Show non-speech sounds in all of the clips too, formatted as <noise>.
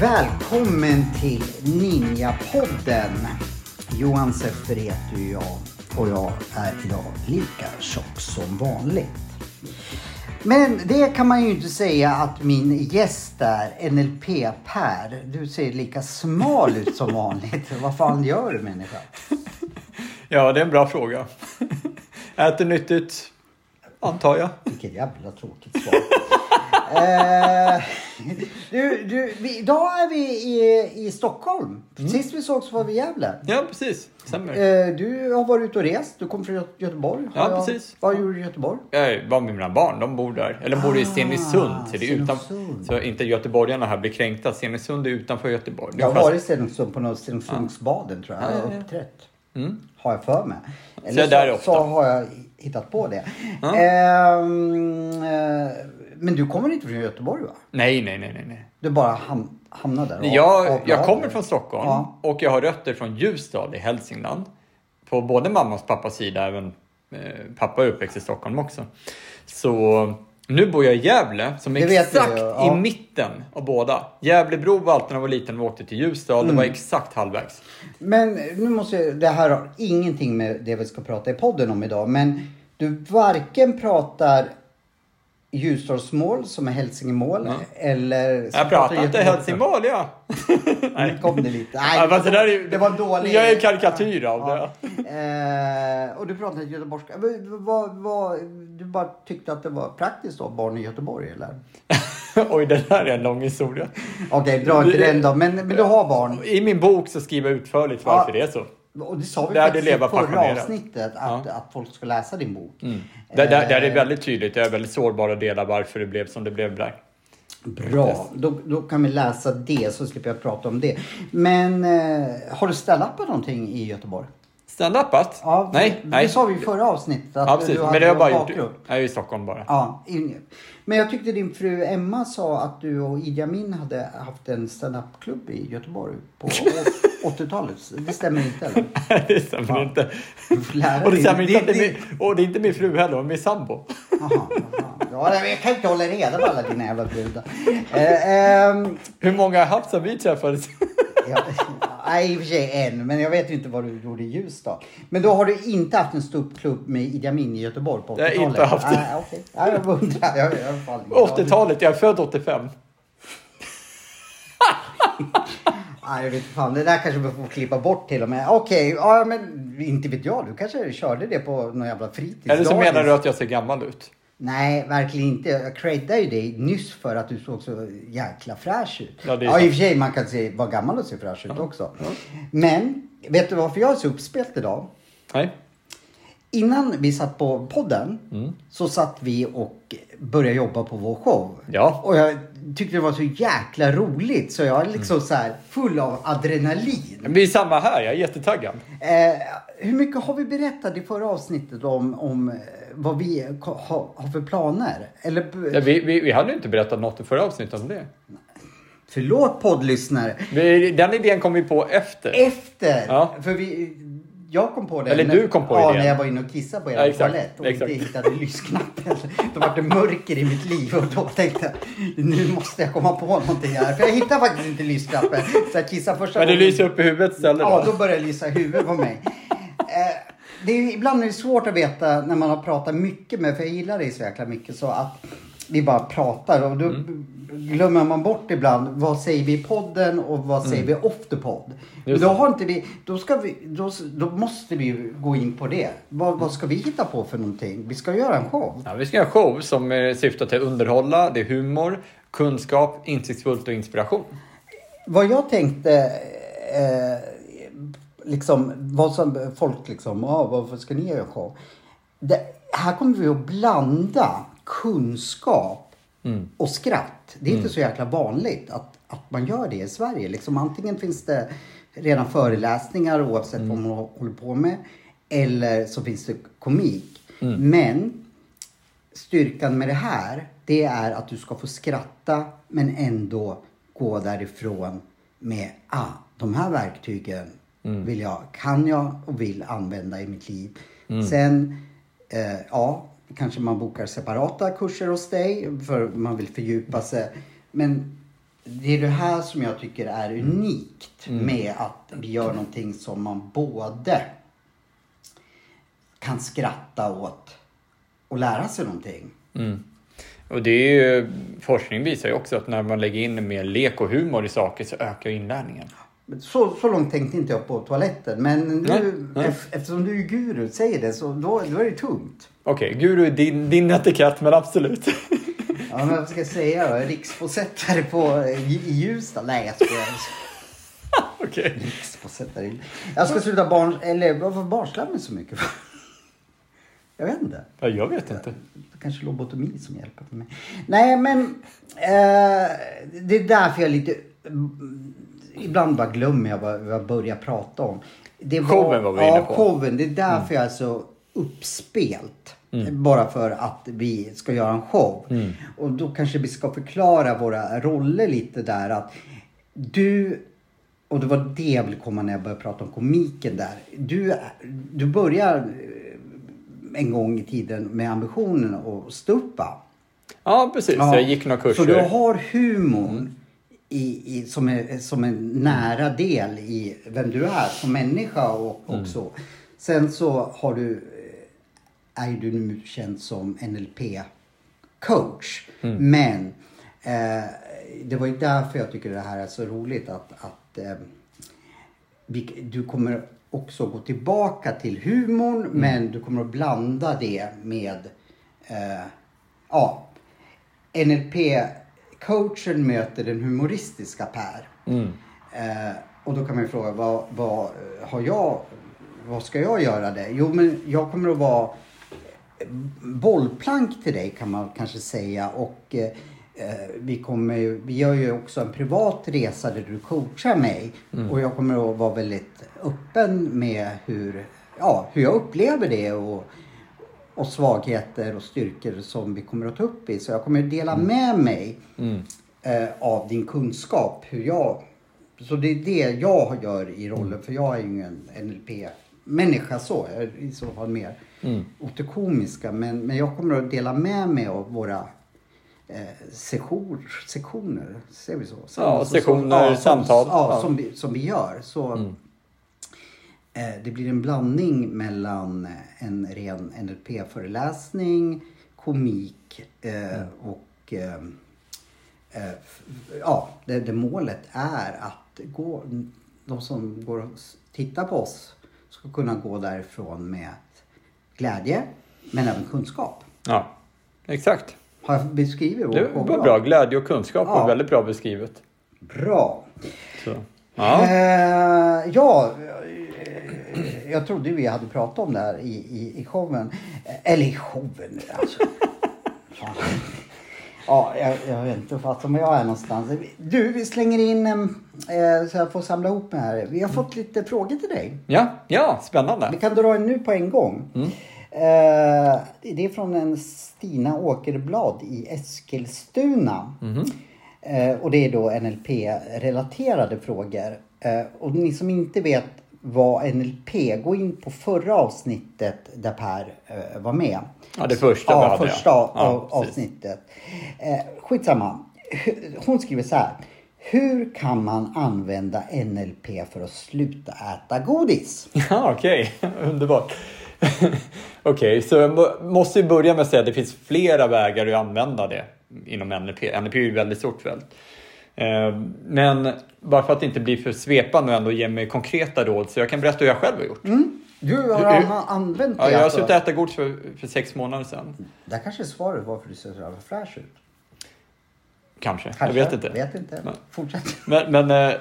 Välkommen till Ninjapodden. Johan Seffer heter ju jag och jag är idag lika tjock som vanligt. Men det kan man ju inte säga att min gäst är, NLP-Per. Du ser lika smal ut som vanligt. <laughs> Vad fan gör du människa? <laughs> Ja, det är en bra fråga. <laughs> Äter nyttigt, antar jag. Vilket jävla tråkigt svar. Eh, <laughs> du, du, vi, idag är vi i, i Stockholm. Sist vi sågs var vi i Gävle. Ja, precis. Stämmer. Eh, du har varit ute och rest. Du kom från Gö- Göteborg. Ja, jag- precis. Vad gjorde du i Göteborg? Jag var med mina barn, de bor där. Eller de bor i Ah, Stenungsund. Så, det är utan, så inte göteborgarna här blir kränkta. Stenungsund är utanför Göteborg. Är Jag har fast- varit i Stenungsund på något Stenungsundsbaden tror jag. Jag har uppträtt. Har jag för mig. Eller Så så, så har jag hittat på det. Ja. Ehm, eh, men du kommer inte från Göteborg va? Nej, nej, nej, nej. Du bara ham hamnade där? av- Jag, av jag kommer från Stockholm Ja. och jag har rötter från Ljusdal i Hälsingland. På både mammas och pappas sida, även eh, pappa är uppväxt i Stockholm också. Så nu bor jag i Gävle som är exakt ja. i mitten av båda. Gävlebro var alltid när jag var liten och åkte till Ljusdal. Det var Mm. exakt halvvägs. Men nu måste jag, det här har ingenting med det vi ska prata i podden om idag. Men du varken pratar Ljusdalsmål som är hälsingemål eller... Jag pratar inte. Helsingborg, ja. <laughs> Nej. Kom det lite. Nej, ja det, där är, ju- det var dåligt. Jag är karikatyr av det. Eh, och du pratade göteborgska. Vad, vad, vad, du bara tyckte att det var praktiskt att ha barn i Göteborg eller? <laughs> Oj, det där är en lång historia. Okej, dra inte den då. Men, men du har barn. I min bok så skriver jag utförligt varför Ja. det är så. Och det sa vi dig faktiskt i förra passionerat. avsnittet. Att, att folk ska läsa din bok. Mm. Där, där, där är det Eh, väldigt tydligt. Jag är väldigt sårbara delar varför det blev som det blev där. Bra, då, då kan vi läsa det så slipper jag prata om det. Men eh, har du stand-upat någonting i Göteborg? Stand-upat? Ja, nej, det nej. sa vi i förra avsnittet. Att Ja, precis. du Men hade det har jag bara gjort. Jag är i Stockholm bara. Ja, men jag tyckte din fru Emma sa att du och Idi Amin hade haft en stand-up-klubb i Göteborg på <laughs> å- 80-talet. Det stämmer inte eller? <laughs> det stämmer inte. Får lära Och det stämmer inte det är det- och det är inte min fru heller, min sambo. Jaha, jaha. Ja, men jag kan inte hålla reda på alla dina jävla brudar. Eh, ehm, Hur många har haft sedan vi träffades? Ja, nej, i och för sig en, men jag vet ju inte vad du gjorde i Ljusdal. Men då har du inte haft en ståuppklubb med Idi Amin i Göteborg på 80-talet? Jag har inte haft det. Nej, okej. Nej, jag undrar. Jag, jag, jag, fall- 80-talet, jag är född 85. <laughs> Nej, jag vet fan. Det där kanske vi får klippa bort till och med. Okej, ja men inte vet jag. Du kanske körde det på någon jävla fritidsdagis. Eller så menar du att jag ser gammal ut? Nej, verkligen inte. Jag creddar ju dig nyss för att du såg så jäkla fräsch ut. Ja, det är ja i och för sig man kan se, vara gammal och se fräsch ut också. Men, vet du varför jag är så uppspelt idag? Nej. Innan vi satt på podden Mm. så satt vi och började jobba på vår show. Ja. Och jag tyckte det var så jäkla roligt så jag är liksom Mm. så här full av adrenalin. Men Vi är samma här, jag är jättetaggad. Eh, hur mycket har vi berättat i förra avsnittet om, om vad vi har, har för planer? Eller, Ja, vi, vi, vi hade ju inte berättat något i förra avsnittet om det. Förlåt poddlyssnare. Den idén kom vi på efter. Efter, Ja. för vi, jag kom på det. Eller när- du kom på Ja, idén. när jag var inne och kissade på er Ja, toalett och exakt. inte hittade lysknappen. <laughs> Då var det mörker i mitt liv och då tänkte jag nu måste jag komma på någonting här. För jag hittade faktiskt inte lysknappen. Så jag kissade första Men det gången. lyser upp i huvudet istället Ja, då? då börjar det lysa i huvudet på mig. <laughs> Det är, ibland är det svårt att veta när man har pratat mycket med, för jag gillar dig så jäkla mycket så att vi bara pratar och då Mm. glömmer man bort ibland vad säger vi i podden och vad säger vi off the podd. Mm. Då har inte vi, då ska vi, då, då måste vi gå in på det. Vad, vad ska vi hitta på för någonting? Vi ska göra en show. Ja, vi ska göra en show som syftar till att underhålla, det är humor, kunskap, insiktsfullt och inspiration. Vad jag tänkte, eh, liksom, vad som folk liksom, ah, varför ska ni göra show? Det, här kommer vi att blanda kunskap och skratt. Det är inte så jäkla vanligt att, att man gör det i Sverige. Liksom, antingen finns det redan föreläsningar oavsett vad man håller på med. Eller så finns det komik. Men styrkan med det här, Det är att du ska få skratta men ändå gå därifrån med ah, de här verktygen vill jag, kan jag och vill använda i mitt liv. Sen, eh, ja, kanske man bokar separata kurser hos dig för man vill fördjupa sig. Men det är det här som jag tycker är unikt med att vi gör någonting som man både kan skratta åt och lära sig någonting. Och det är ju, forskning visar ju också att när man lägger in mer lek och humor i saker så ökar inlärningen. Så, så långt tänkte inte jag på toaletten. Men nu, Nej, nej. ef- eftersom du är guru säger det så då, då är det tungt. Okej, guru är din, din etikett, men absolut. Ja, men vad ska jag säga då? Riksbosättare på, i, i Ljusdal? Nej, jag skojar. <laughs> Okej. Riksbosättare. i- Jag ska sluta barn... Eller varför barslar mig så mycket? Jag vet inte. Ja, jag vet inte. Kanske lobotomi som hjälper mig. Nej, men eh, det är därför jag lite... Ibland bara glömmer jag vad jag börjar prata om. Det Showen var vi ja, inne på. showen. Det är därför jag är så uppspelt. Bara för att vi ska göra en show. Och då kanske vi ska förklara våra roller lite där. att Du och det var det jag ville komma när jag började prata om komiken där. Du, du börjar eh, en gång i tiden med ambitionen att stå upp va? Ja, precis. Ja. Jag gick några kurser. Så du har humorn i, i, som, är, som en nära del i vem du är som människa och, och så. Sen så har du, eh, är du nu känd som NLP-coach. Men eh, det var ju därför jag tycker det här är så roligt att, att eh, du kommer också gå tillbaka till humorn men du kommer att blanda det med eh, ja, NLP-coachen möter den humoristiska Per. Eh, och då kan man ju fråga vad, vad har jag, vad ska jag göra det? Jo men jag kommer att vara bollplank till dig kan man kanske säga och eh, eh, vi, kommer, ju- vi gör ju också en privat resa där du coachar mig och jag kommer att vara väldigt öppen med hur, ja, hur jag upplever det och, och svagheter och styrkor som vi kommer att ta upp i. Så jag kommer att dela med mig eh, av din kunskap hur jag så det är det jag gör i rollen för jag är ju ingen NLP-människa så. Jag är i så fall mer åt det komiska. Men, men jag kommer att dela med mig av våra eh, sessioner, sektioner, ser vi så? Ja, Så- sektioner, som, samtal. Ja, Ja. Som, vi, som vi gör. Så eh, det blir en blandning mellan eh, en ren NLP-föreläsning, komik eh, och eh, eh, f- ja, det, det målet är att gå, de som går och tittar på oss ska kunna gå därifrån med glädje men även kunskap. Ja, exakt. Har jag beskrivit Det show var bra. Glädje och kunskap Ja. var väldigt bra beskrivet. Bra. Så. Ja. Eh, ja, eh, <clears throat> jag trodde vi hade pratat om det här i, i, i showen. Eller i showen, alltså. Fan. Ja, jag, jag vet inte fasen var jag är någonstans. Du, vi slänger in, eh, så jag får samla ihop mig här. Vi har fått lite frågor till dig. ja, ja, spännande. Vi kan dra en nu på en gång. Eh, det är från en Stina Åkerblad i Eskilstuna. Eh, och det är då NLP-relaterade frågor. Eh, och ni som inte vet vad NLP, gå in på förra avsnittet där Per eh, var med. Ja, det första vi ja, hade, första Ja, av, avsnittet. Eh, skitsamma. Hon skriver så här. Hur kan man använda NLP för att sluta äta godis? <laughs> Ja, okej. Underbart. <laughs> Okej, så jag må- måste ju börja med att säga att det finns flera vägar att använda det inom NLP. NLP är ju väldigt stort fält. Eh, Men bara för att det inte blir för svepande och ändå ge mig konkreta råd så jag kan berätta hur jag själv har gjort. Du har an- använt det Ja, jag har alltså. slutat äta godis för, för sex månader sedan. Där kanske är svaret varför du ser så jävla fräsch ut. Kanske. Kanske. Jag vet inte. Vet inte. Nej. Fortsätt. Men, men eh,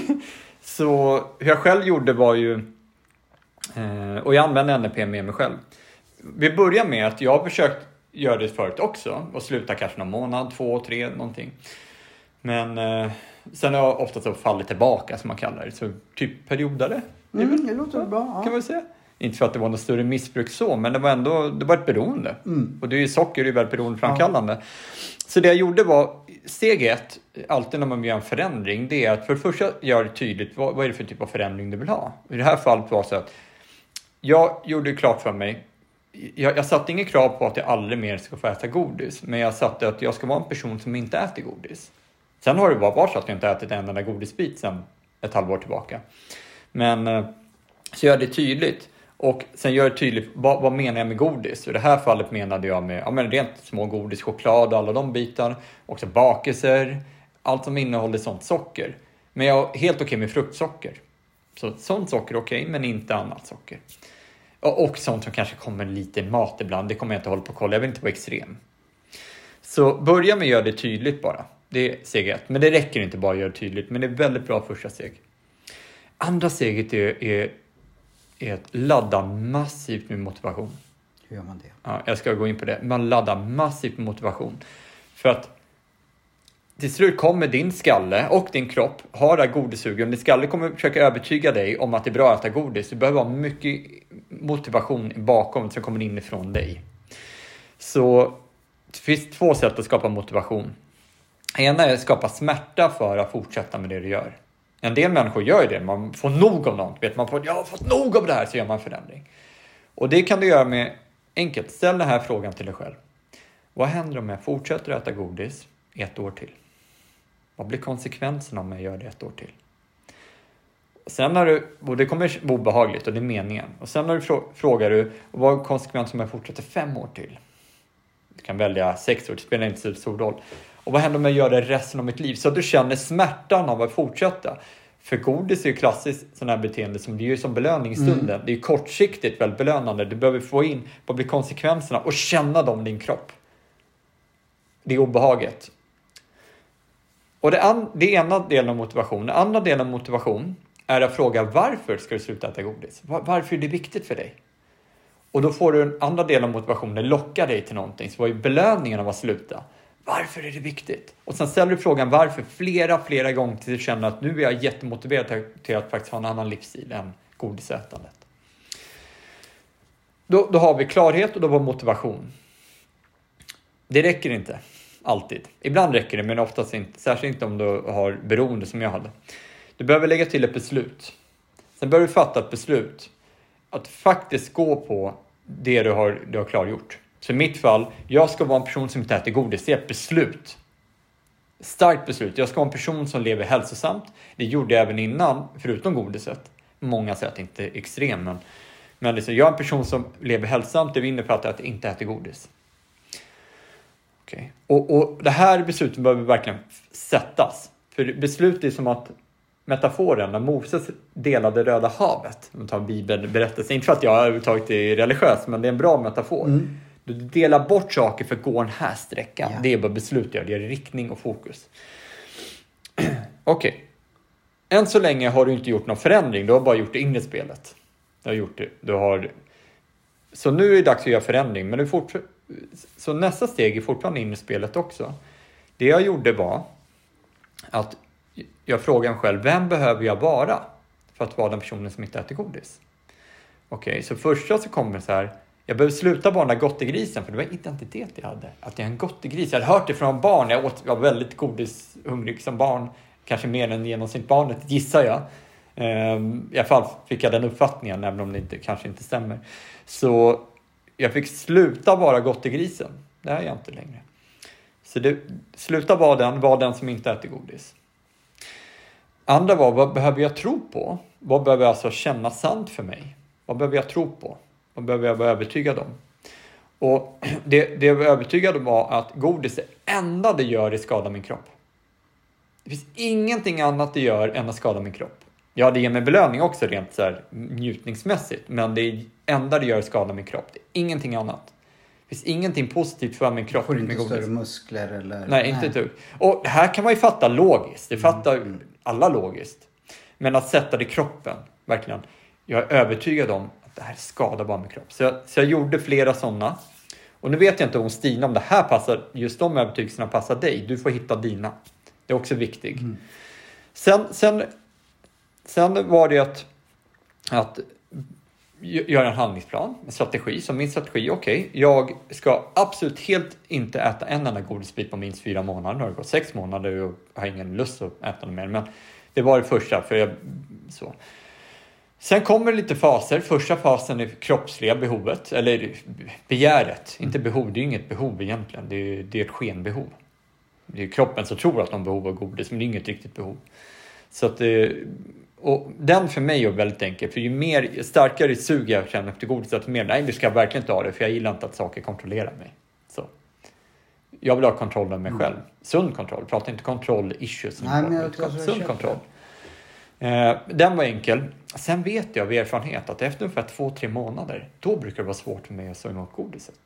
<laughs> så hur jag själv gjorde var ju, eh, och jag använder NLP med mig själv. Vi börjar med att jag har försökt göra det förut också och sluta kanske någon månad, två, tre, någonting. Men eh, sen har jag ofta så fallit tillbaka som man kallar det, så typ periodare. Mm, det låter bra. Kan Ja. man säga. Inte för att det var något större missbruk så, men det var ändå det var ett beroende. Mm. Och det är ju socker är ju väldigt beroendeframkallande. Så det jag gjorde var, steg ett, alltid när man gör en förändring, det är att för det första göra det tydligt vad, vad är det för typ av förändring du vill ha. I det här fallet var det så att jag gjorde klart för mig, jag, jag satte inget krav på att jag aldrig mer ska få äta godis, men jag satte att jag ska vara en person som inte äter godis. Sen har det bara varit så att jag inte ätit en enda godisbit sedan ett halvår tillbaka. Men eh, så gör det tydligt. Och sen gör det tydligt, vad, vad menar jag med godis? I det här fallet menade jag med ja, men rent små godis, choklad och alla de bitarna. Också bakelser, allt som innehåller sånt socker. Men jag är helt okej med fruktsocker. Så sånt socker är okej, men inte annat socker. Och, och sånt som kanske kommer lite i mat ibland, det kommer jag inte hålla på och kolla, jag vill inte vara extrem. Så börja med att göra det tydligt bara. Det är steg ett. Men det räcker inte bara att göra det tydligt, men det är väldigt bra första steg. Andra steget är, är, är att ladda massivt med motivation. Hur gör man det? Ja, jag ska gå in på det. Man laddar massivt med motivation. För att till slut kommer din skalle och din kropp ha det här godissugen. Din skalle kommer försöka övertyga dig om att det är bra att äta godis. Du behöver ha mycket motivation bakom som kommer inifrån dig. Så det finns två sätt att skapa motivation. Ena är att skapa smärta för att fortsätta med det du gör. En del människor gör ju det, man får nog av något. Vet man får, jag har fått nog av det här, så gör man förändring. Och det kan du göra med enkelt, ställ den här frågan till dig själv. Vad händer om jag fortsätter äta godis ett år till? Vad blir konsekvenserna om jag gör det ett år till? Sen när du, och det kommer vara obehagligt och det är meningen. Och sen när du frågar du, vad är konsekvensen om jag fortsätter fem år till? Du kan välja sex år, det spelar inte så stor roll. Och vad händer om jag gör det resten av mitt liv? Så att du känner smärtan av att fortsätta. För godis är ju klassiskt sån här beteende som det är ju som belöning i stunden. Det är ju kortsiktigt väldigt belönande. Du behöver få in vad blir konsekvenserna och känna dem i din kropp. Det är obehaget. Och det, an, det är ena delen av motivation. Den andra delen av motivation är att fråga varför ska du sluta äta godis? Var, varför är det viktigt för dig? Och då får du en andra del av motivationen locka dig till någonting. Så vad är belöningen av att sluta? Varför är det viktigt? Och sen ställer du frågan varför flera, flera gånger tills du känner att nu är jag jättemotiverad till att faktiskt ha en annan livsstil än godisätandet. Då, då har vi klarhet och då har vi motivation. Det räcker inte alltid. Ibland räcker det, men oftast inte. Särskilt inte om du har beroende som jag hade. Du behöver lägga till ett beslut. Sen behöver du fatta ett beslut. Att faktiskt gå på det du har, du har klargjort. Så i mitt fall, jag ska vara en person som inte äter godis. Det är ett beslut. Starkt beslut. Jag ska vara en person som lever hälsosamt. Det gjorde jag även innan, förutom godiset. Många säger att det inte är extrem, men, men liksom, jag är en person som lever hälsosamt. Det innefattar att jag inte äter godis. Okay. Och, och det här beslutet behöver verkligen sättas. För beslut är som att metaforen när Moses delade Röda havet, om vi tar bibelberättelsen, inte för att jag överhuvudtaget är religiös, men det är en bra metafor. Mm. Du delar bort saker för att gå den här sträckan. Ja. Det är vad beslut gör, det ger riktning och fokus. <clears throat> Okej. Okay. Än så länge har du inte gjort någon förändring, du har bara gjort det inre spelet. Du har gjort det, du har... Så nu är det dags att göra förändring, men du fort... Så nästa steg är fortfarande inre spelet också. Det jag gjorde var att jag frågade mig själv, vem behöver jag vara för att vara den personen som inte äter godis? Okej, okay, så första så kommer det så här, jag behöver sluta vara den där gottegrisen, för det var identitet jag hade. Att jag är en gottegris. Jag hade hört det från barn. Jag, åt, jag var väldigt godishungrig som barn. Kanske mer än genomsnittsbarnet, gissar jag. Ehm, I alla fall fick jag den uppfattningen, även om det inte, kanske inte stämmer. Så jag fick sluta vara gottegrisen. Det är jag inte längre. Så det, sluta vara den, var den som inte äter godis. Andra var, vad behöver jag tro på? Vad behöver jag alltså känna sant för mig? Vad behöver jag tro på? Vad behöver jag vara övertygad om? Och <clears throat> det, det jag var övertygad om var att godis det enda det gör är skada min kropp. Det finns ingenting annat det gör än att skada min kropp. Ja, det ger mig belöning också rent så här njutningsmässigt, men det enda det gör är skada min kropp. Det är ingenting annat. Det finns ingenting positivt för min kropp Får med inte godis. större muskler eller? Nej, inte ett dugg. Och här kan man ju fatta logiskt. Det fattar alla logiskt. Men att sätta det i kroppen, verkligen. Jag är övertygad om det här skadar bara min kropp. Så jag, så jag gjorde flera sådana. Och nu vet jag inte om Stina, om det här passar, just de övertygelserna passar dig. Du får hitta dina. Det är också viktigt. Mm. Sen, sen, sen var det att, att göra en handlingsplan, en strategi. Så min strategi, okej, okay, jag ska absolut helt inte äta en enda godisbit på minst fyra månader. Nu har det gått sex månader och jag har ingen lust att äta något mer. Men det var det första. För jag, så. Sen kommer det lite faser. Första fasen är kroppsliga behovet, eller begäret. Inte behov, det är inget behov egentligen. Det är, det är ett skenbehov. Det är kroppen som tror att de behov av godis, men det är inget riktigt behov. Så att det, och den för mig är väldigt enkel, för ju mer, ju starkare sug jag känner efter godis, desto mer, nej, du ska verkligen inte ha det, för jag gillar inte att saker kontrollerar mig. Så. Jag vill ha kontroll över mig mm. själv. Sund kontroll, prata inte kontroll issues. Nej, men jag, jag, Sund jag kontroll. Eh, den var enkel. Sen vet jag av erfarenhet att efter ungefär två, tre månader, då brukar det vara svårt för mig att suga åt godiset.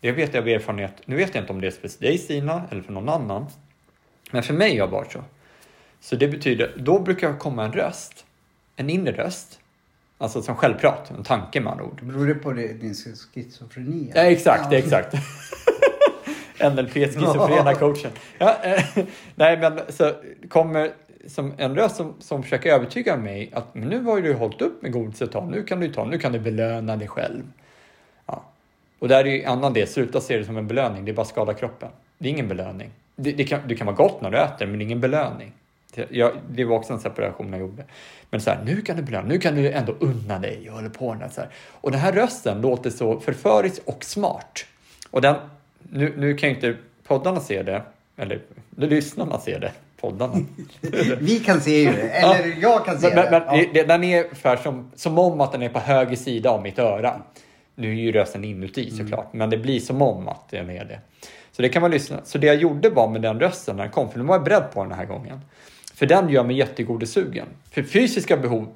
Det vet jag av erfarenhet. Nu vet jag inte om det är för dig Stina eller för någon annan. Men för mig har det varit så. Så det betyder, då brukar jag komma en röst, en inre röst, alltså som självprat, en tanke med andra ord. Beror det på det, din schizofreni? Ja, exakt, ja. exakt. <laughs> NLP, <laughs> schizofrena coachen. Ja, eh, <laughs> nej, men så kommer som en röst som, som försöker övertyga mig att men nu har du hållit upp med godis ett tag, nu kan du ta, nu kan du belöna dig själv. Ja. Och där är ju en annan del, sluta se det som en belöning, det är bara skada kroppen. Det är ingen belöning. Det, det, kan, det kan vara gott när du äter, men det är ingen belöning. Jag, det var också en separation jag gjorde. Men så här, nu kan du belöna, nu kan du ändå unna dig och hålla på med så här. Och den här rösten låter så förförisk och smart. Och den, nu, nu kan ju inte poddarna se det, eller lyssnarna se det. Poddarna. <laughs> Vi kan se ju det, eller ja. jag kan se men, det. Men, ja. Den är ungefär som, som om att den är på höger sida av mitt öra. Nu är ju rösten inuti mm. såklart, men det blir som om att den är det. Så det kan man lyssna. Så det jag gjorde var med den rösten när den kom, för nu var jag beredd på den här gången. För den gör mig jättegodesugen. För fysiska, behov,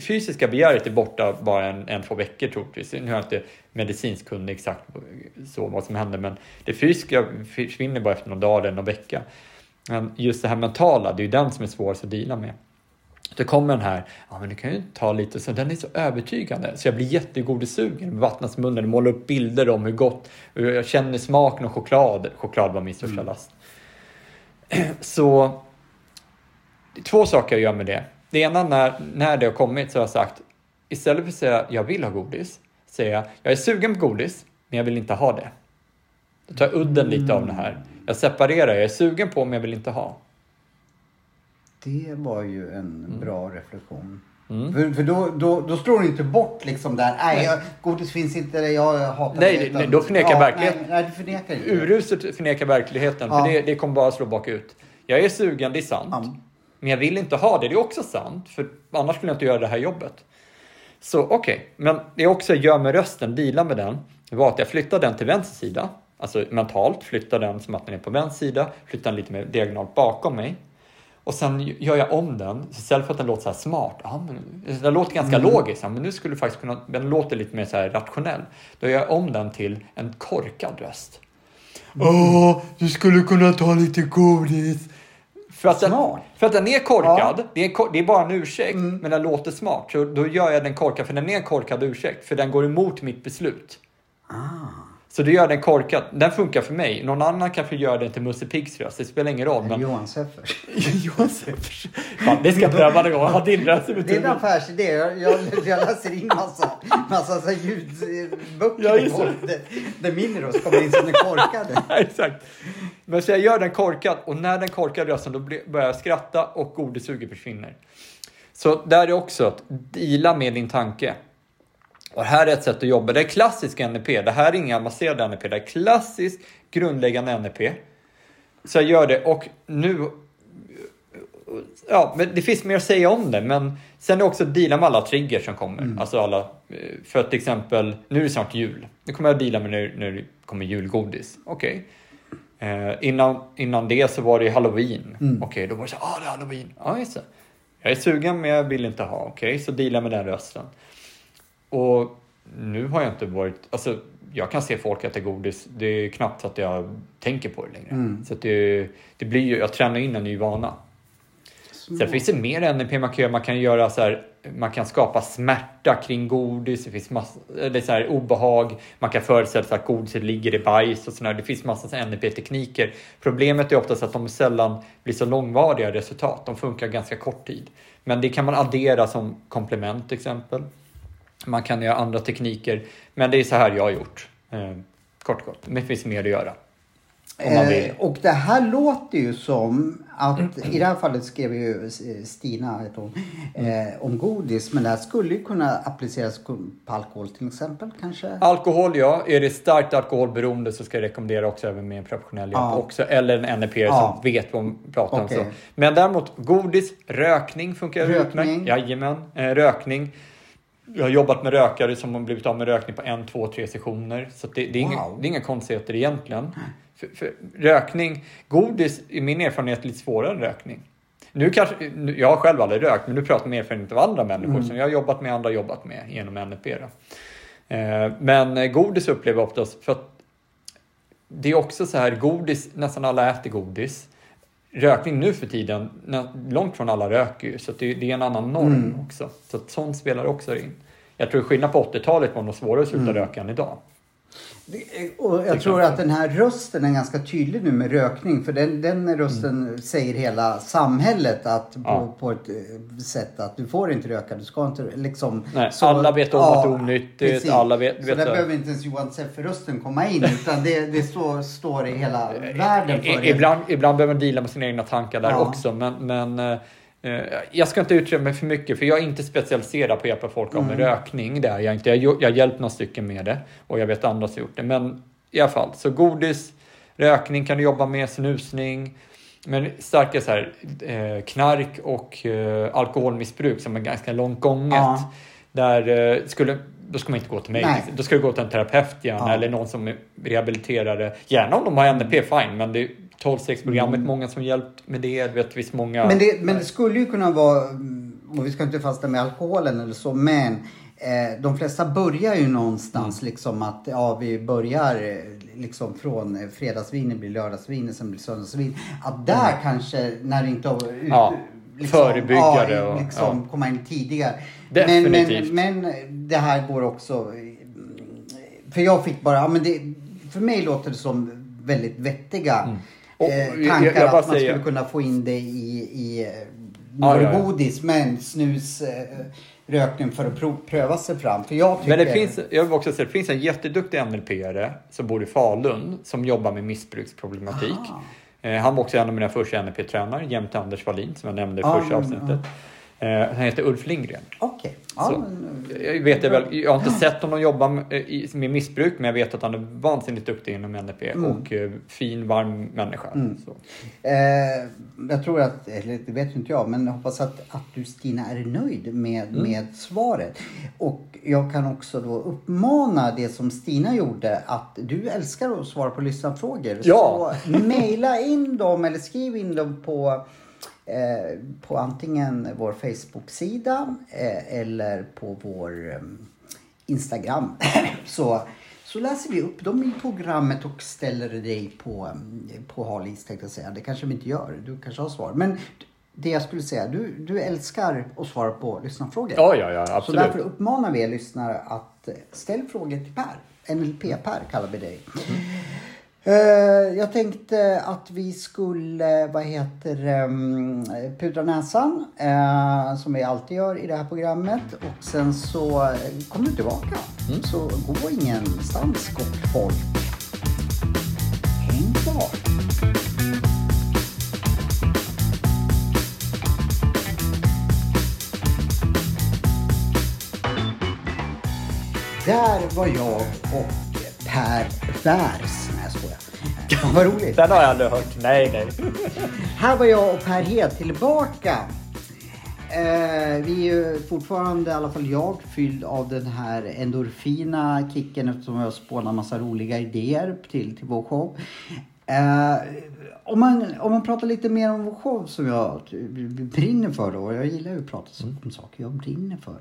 fysiska begäret är borta bara en, en två veckor troligtvis. Nu har jag inte medicinskt kunnig exakt så vad som händer men det fysiska försvinner bara efter några dagar eller någon vecka. Men just det här mentala, det är ju den som är svårast att dela med. Så kommer den här, ja men du kan ju ta lite, så den är så övertygande så jag blir jättegodesugen, vattnas munnen, målar upp bilder om hur gott, jag känner smaken av choklad. Choklad var min största mm. last. <clears throat> Så två saker jag gör med det. Det ena när, när det har kommit så har jag sagt, istället för att säga jag vill ha godis, säger jag jag är sugen på godis, men jag vill inte ha det. Då tar jag udden lite av det här. Jag separerar, jag är sugen på men jag vill inte ha. Det var ju en mm. bra reflektion. Mm. För, för då, då, då slår du inte bort liksom där, nej, jag, godis finns inte, jag hatar nej, det. Nej, då förnekar ja, verkligheten. Nej, nej, du förnekar inte. Uruset förnekar verkligheten, ja. för det, det kommer bara slå bakut. Jag är sugen, det är sant. Ja. Men jag vill inte ha det, det är också sant. För annars skulle jag inte göra det här jobbet. Så okej, okay. men det jag också gör med rösten, dealar med den, var att jag flyttar den till vänster sida. Alltså mentalt, flyttar den som att den är på vänster sida, flyttar den lite mer diagonalt bakom mig. Och sen gör jag om den, istället för att den låter så här smart, ja, men, den låter ganska mm. logisk, men nu skulle du faktiskt kunna, den låter lite mer så här rationell. Då gör jag om den till en korkad röst. Åh, mm. oh, du skulle kunna ta lite godis. För att, den, för att den är korkad, ja. det, är, det är bara en ursäkt, mm. men den låter smart. Så då gör jag den korkad, för den är en korkad ursäkt, för den går emot mitt beslut. Ah. Så det gör den korkad. Den funkar för mig. Någon annan kanske gör den till Musse Piggs röst. Det spelar ingen roll. Men... Johan Seffers. <laughs> Johan Seffers. Fan, det ska jag pröva någon gång. Ha din röst Det är en affärsidé. Jag, jag, jag läser in massa, massa så ljudböcker ja, där, där min röst kommer in som den korkade. <laughs> Exakt. Men så jag gör den korkad och när den korkar rösten då börjar jag skratta och godisuget försvinner. Så där är också att deala med din tanke. Och här är ett sätt att jobba. Det är klassisk NLP. Det här är inga avancerade NLP. Det är klassisk grundläggande NLP. Så jag gör det och nu... Ja, men det finns mer att säga om det, men sen är det också att deala med alla triggers som kommer. Mm. Alltså alla, för till exempel, nu är det snart jul. Nu kommer jag att deala med när, när det kommer julgodis. Okej. Okay. Eh, innan, innan det så var det halloween. Mm. Okej, okay, då var det så ah det är halloween. Ja, just det. Jag är sugen men jag vill inte ha. Okej, okay, så deala med den rösten. Och nu har jag inte varit, alltså jag kan se folk äta godis, det är knappt att jag tänker på det längre. Mm. Så det, det blir ju, jag tränar in en ny vana. Sen finns det mer NLP man kan göra. Man kan göra så här, man kan skapa smärta kring godis. Det finns massa, eller så här, obehag. Man kan föreställa sig att godiset ligger i bajs och sådär. Det finns massa NLP-tekniker. Problemet är oftast att de sällan blir så långvariga resultat. De funkar ganska kort tid. Men det kan man addera som komplement till exempel. Man kan göra andra tekniker. Men det är så här jag har gjort. Eh, kort och gott. Det finns mer att göra. Om. Eh, och det här låter ju som att i det här fallet skrev ju Stina heter hon, eh, om godis. Men det här skulle ju kunna appliceras på alkohol till exempel kanske? Alkohol, ja. Är det starkt alkoholberoende så ska jag rekommendera också även med en professionell hjälp Ja. också. Eller en NEP Ja. som vet vad de pratar Okej. om. Så. Men däremot godis, rökning funkar Rökning. utmärkt. Jajamän, eh, rökning. Jag har jobbat med rökare som har blivit av med rökning på en, två, tre sessioner. Så det, det, är inga, Wow. det är inga konstigheter egentligen. För, för rökning, godis i min erfarenhet är lite svårare än rökning. Nu kanske, nu- jag har själv aldrig rökt, men nu pratar jag med erfarenhet av andra människor som jag har jobbat med, andra har jobbat med genom. Då. Eh, men eh, godis upplever jag oftast, för att det är också så här, godis, nästan alla äter godis. Rökning nu för tiden, långt från alla röker ju, så det, det är en annan norm också. Så sånt spelar också in. Jag tror skillnad på 80-talet var nog svårare att sluta röka än idag. Och jag tror att den här rösten är ganska tydlig nu med rökning. För den, den rösten säger hela samhället att på, Ja. på ett eh, sätt att du får inte röka. Du ska inte liksom. Nej, alla vet om att det är onyttigt, precis. alla vet- så vet där det. behöver inte ens Johan Seffer-rösten komma in. Utan det, det står, står i hela världen för I, det. ibland, ibland behöver man deala med sina egna tankar där Ja. också. Men, men eh, eh, jag ska inte utreda mig för mycket för jag är inte specialiserad på att hjälpa folk av med Mm. rökning. Det är jag inte. Jag, har- hjälpt några stycken med det och jag vet andra som gjort det. Men i alla fall, så godis, rökning kan du jobba med, snusning. Men starka så här, eh, knark och eh, alkoholmissbruk som är ganska långt gånget. Ja. Där eh, skulle, då ska man inte gå till mig. Nej. Då ska du gå till en terapeut gärna Ja. eller någon som är rehabiliterare. Gärna om de har NP, fine. Men det är 12-6-programmet, många som hjälpt med det. Vet visst många... Men det, men det skulle ju kunna vara, mm, och vi ska inte fastna med alkoholen eller så, men eh, de flesta börjar ju någonstans liksom att ja, vi börjar eh, liksom från eh, fredagsvinen blir lördagsvinen, sen blir söndagsvin. Att där kanske, när det inte har ut, Ja, förebyggare ja, och- liksom ja. komma in tidigare. Definitivt. Men, men, men det här går också, mm, för jag fick bara, men det, för mig låter det som väldigt vettiga Mm. Eh, jag- tankar jag bara att man säger- skulle kunna få in det i, i eh, Ja, ja, ja. men snus, eh, rökning för att pröva sig fram. För jag tycker... Men det finns, jag vill också säga, det finns en jätteduktig NLP-are som bor i Falun som jobbar med missbruksproblematik. Eh, han var också en av mina första NLP-tränare jämte Anders Wallin som jag nämnde i Ja, första avsnittet. Eh, han heter Ulf Lindgren. Okej. Ja, Så, men, jag, vet väl, jag har inte sett honom jobba med, missbruk men jag vet att han är vansinnigt duktig inom NLP Mm. och eh, fin, varm människa. Så. eh, jag tror att, eller det vet inte jag, men jag hoppas att, att du Stina är nöjd med, Mm. med svaret. Och jag kan också då uppmana det som Stina gjorde att du älskar att svara på lyssnarfrågor. Ja. Så mejla in dem eller skriv in dem på eh, på antingen vår Facebook-sida eh, eller på vår eh, Instagram. <laughs> så, så läser vi upp dem i programmet och ställer dig på, eh, på hal is tänkte jag säga. Det kanske vi inte gör. Du kanske har svar. Men det jag skulle säga, du, du älskar att svara på lyssnarfrågor. Ja, ja, ja, Så absolut. därför uppmanar vi er lyssnare att eh, ställ frågor till Per. NLP-Per kallar vi dig. Eh, jag tänkte att vi skulle, vad heter um, pudra näsan. eh, som vi alltid gör i det här programmet. Och sen så eh, kommer du tillbaka. Så gå ingenstans gott folk. Häng kvar. Där var jag och Per Vers. Fan, Vad roligt. Den har jag aldrig hört. Nej, nej. Här var jag och Per Hed tillbaka. Eh, vi är ju fortfarande, i alla fall jag, fylld av den här endorfina kicken eftersom jag spånar massa roliga idéer till, till vår show. Eh, om, man, om man pratar lite mer om vår show som jag brinner för då, jag gillar ju att prata om saker jag brinner för.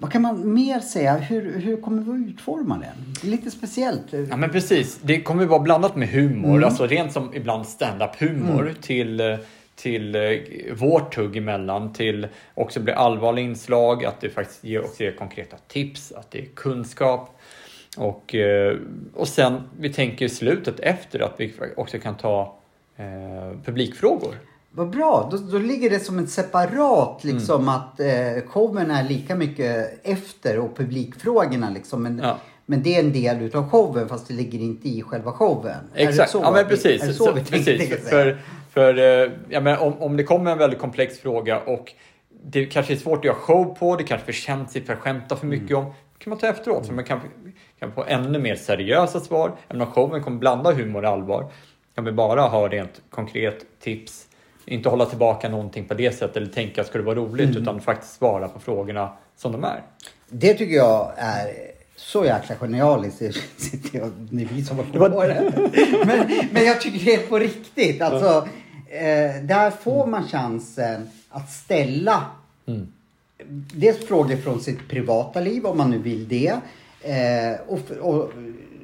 Vad kan man mer säga? Hur, hur kommer vi att utforma den? Lite speciellt. Ja men precis, det kommer vara blandat med humor, Mm. alltså rent som ibland stand-up humor till, eh, till eh, vårt tugg emellan, till också bli allvarliga inslag, att det faktiskt ger, också ger konkreta tips, att det är kunskap. Och, eh, och sen, vi tänker i slutet efter att vi också kan ta eh, publikfrågor. Vad bra, då, då ligger det som ett separat liksom Mm. att eh, showen är lika mycket efter och publikfrågorna liksom. Men, Ja. men det är en del utav showen fast det ligger inte i själva showen. Exakt, så ja men precis. Är det så, Så- vi precis. För, för eh, ja, men om, om det kommer en väldigt komplex fråga och det kanske är svårt att göra show på, det kanske är för känsligt för att skämta för mycket Mm. om. kan man ta efteråt så man kan, kan få ännu mer seriösa svar. Även om showen kommer blanda humor och allvar. Kan vi bara ha rent konkret tips. Inte hålla tillbaka någonting på det sättet eller tänka ska det vara roligt Mm. utan faktiskt svara på frågorna som de är. Det tycker jag är så jäkla genialiskt. Det är vi som på det. Men, men jag tycker det är på riktigt. Alltså, eh, där får man chansen att ställa dels frågor från sitt privata liv om man nu vill det. Eh, och, och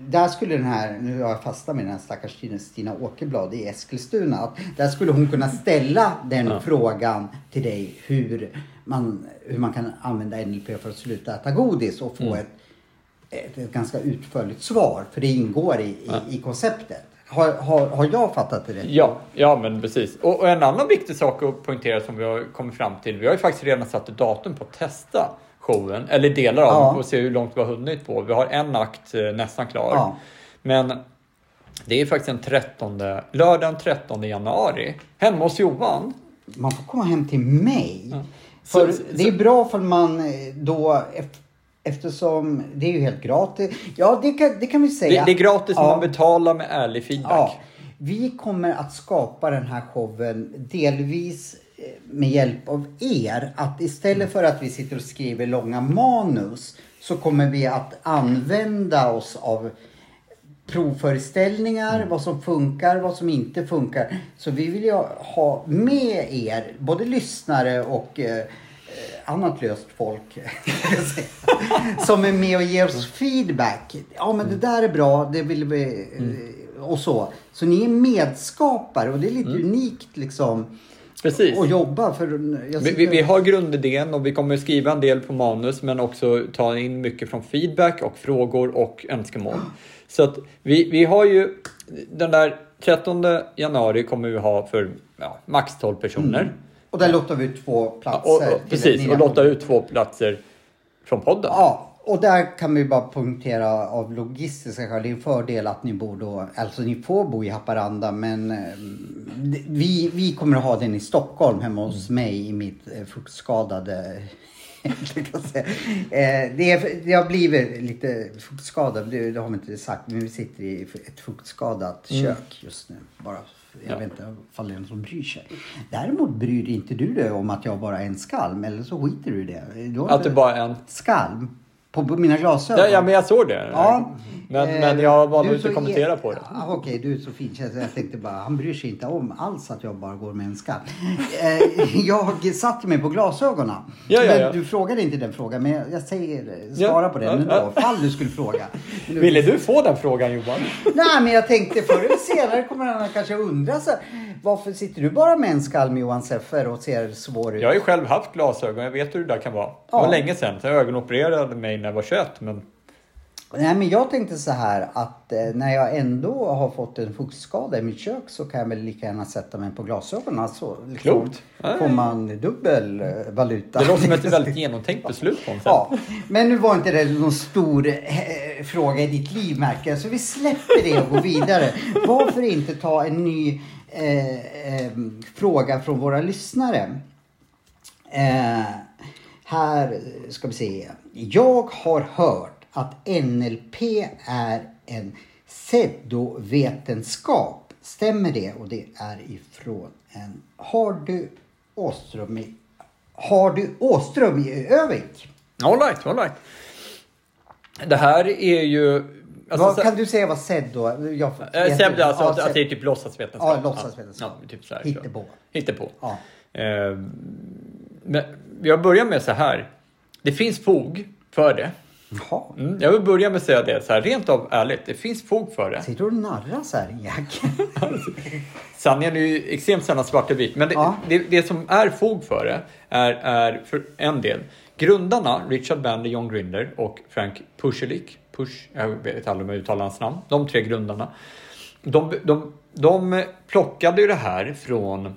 där skulle den här, nu har jag fastnat med den här stackars Stina- Åkerblad i Eskilstuna. Att där skulle hon kunna ställa den Ja. frågan till dig hur man, hur man kan använda NLP för att sluta äta godis och få ett, ett, ett ganska utförligt svar. För det ingår i, i, i konceptet. Har, har, har jag fattat det rätt? Ja, ja men precis. Och, och en annan viktig sak att poängtera som vi har kommit fram till. Vi har ju faktiskt redan satt datum på att testa showen, eller delar av Ja. den, och se hur långt vi har hunnit på. Vi har en akt eh, nästan klar. Ja. Men det är faktiskt den 13, lördagen 13 januari. Hemma hos Johan. Man får komma hem till mig. Ja. För Så- det är bra för man eh, då ef- Eftersom det är ju helt gratis. Ja, det kan, det kan vi Det, säga. det är gratis om Ja. man betalar med ärlig feedback. Ja, vi kommer att skapa den här showen delvis med hjälp av er. Att istället för att vi sitter och skriver långa manus så kommer vi att använda oss av provföreställningar, vad som funkar, vad som inte funkar. Så vi vill ju ha med er, både lyssnare och eh, eh, annat löst folk, <laughs> som är med och ger oss feedback. Ja men det där är bra, det vill vi... eh, Och så. Så ni är medskapare och det är lite unikt liksom Precis. att jobba för... Vi, vi, vi har grundidén och vi kommer skriva en del på manus men också ta in mycket från feedback och frågor och önskemål. Så att vi, vi har ju den där 13 januari kommer vi ha för ja, max 12 personer. Och där lottar vi ut två Ja, platser. och, och, till precis, och lotta ut två platser från podden. Ja, och där kan vi bara punktera av logistiska skäl. Det är en fördel att ni bor då, alltså ni får bo i Haparanda men eh, vi, vi kommer att ha den i Stockholm hemma hos Mm. mig i mitt eh, fuktskadade. <laughs> Eh, det, är, det har blivit lite fuktskadat, det, det har vi inte sagt, men vi sitter i ett fuktskadat kök just nu. Bara, jag Mm. Ja. vet inte ifall det är någon som bryr sig. Däremot bryr inte du dig om att jag bara är en skalm, eller så skiter du i det. Att det bara är en... skalm på på mina glasögon. Ja, ja, men jag såg det. Ja. Men, Eh, men jag valde inte att kommentera på det. Ja, Okej, du är så fin. Så Jag tänkte bara, han bryr sig inte om alls att jag bara går med en skalm. Eh, <laughs> jag satte mig på glasögonen. Ja, ja, ja. Du frågade inte den frågan, men jag, säger, svara Ja, på den ja. ändå. Fall du skulle fråga. Du- <laughs> Ville du få den frågan Johan? <laughs> Nej, men jag tänkte förr eller senare kommer han kanske undra så Varför sitter du bara med en skalm Johan Seffer och ser svår ut? Jag har ju själv haft glasögon, jag vet hur det där kan vara. Det var länge sedan, så jag ögonopererade mig när jag var 21. Men Nej men jag tänkte så här att eh, när jag ändå har fått en fuktskada i mitt kök så kan jag väl lika gärna sätta mig på glasögonen. Så liksom Klokt. får man dubbel eh, valuta. det låter som ett väldigt <laughs> genomtänkt beslut på något sätt. Ja, men nu var inte det någon stor eh, fråga i ditt liv märker jag. Så vi släpper det och går vidare. Varför inte ta en ny eh, eh, fråga från våra lyssnare? Eh, här ska vi se. Jag har hört att NLP är en pseudovetenskap. Stämmer det? Och det är ifrån en Hardy Åström i, Hardy Åström i Övik. All right, all right. Det här är ju... Alltså, vad, så- kan du säga vad SED då? Jag, Eh, Sämre, alltså Ja, att, att det är SED. typ låtsasvetenskap. Ja, låtsasvetenskap. Ja, typ så här, Hittepå. Hittepå. Ja. Eh, men jag börjar med så här. Det finns fog för det. Jaha. Mm, jag vill börja med att säga det så här, rent av ärligt. Det finns fog för det. Sitter du och narrar så här Jack? <laughs> Sanningen är ju extremt sällan svart och vit. Men det, Ja. det, det som är fog för det är, är för en del. Grundarna, Richard Bandler, John Grinder och Frank Puschelik. Push, jag vet aldrig om jag uttalar hans namn. De tre grundarna. De, de, de plockade ju det här från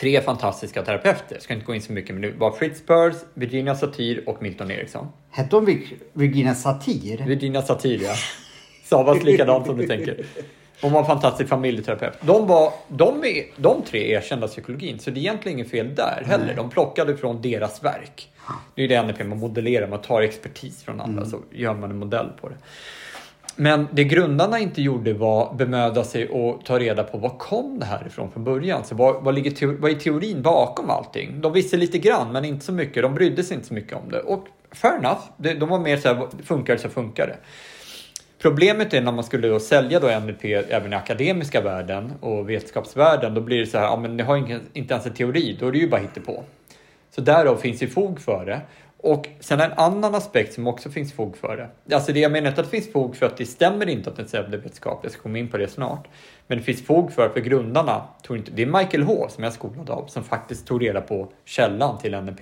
tre fantastiska terapeuter. Jag ska inte gå in så mycket, men det var Fritz Perls, Virginia Satir och Milton Eriksson. Hette hon Vir- Virginia Satir? Virginia Satir, ja. Stavas likadant som du tänker. Hon var en fantastisk familjeterapeut. De, var, de, är, de tre är erkända psykologin, så det är egentligen inget fel där heller. De plockade från deras verk. Det är det NLP, man modellerar, man tar expertis från andra så gör man en modell på det. Men det grundarna inte gjorde var bemöda sig och ta reda på var kom det här ifrån från början. Så vad, vad, ligger teori, vad är teorin bakom allting? De visste lite grann men inte så mycket. De brydde sig inte så mycket om det. Och fair enough, det, de var mer så här, funkar det så funkar det. Problemet är när man skulle då sälja då NLP även i akademiska världen och vetenskapsvärlden. Då blir det så här, ja men ni har ingen, inte ens en teori, då är det ju bara hittepå. Så därav finns det fog för det. Och sen en annan aspekt som också finns fog för det. Alltså det jag menar inte att det finns fog för att det stämmer inte att det är pseudovetenskap. Jag ska komma in på det snart. Men det finns fog för, för grundarna, tog inte, det är Michael H som jag är skolad av, som faktiskt tog reda på källan till NLP.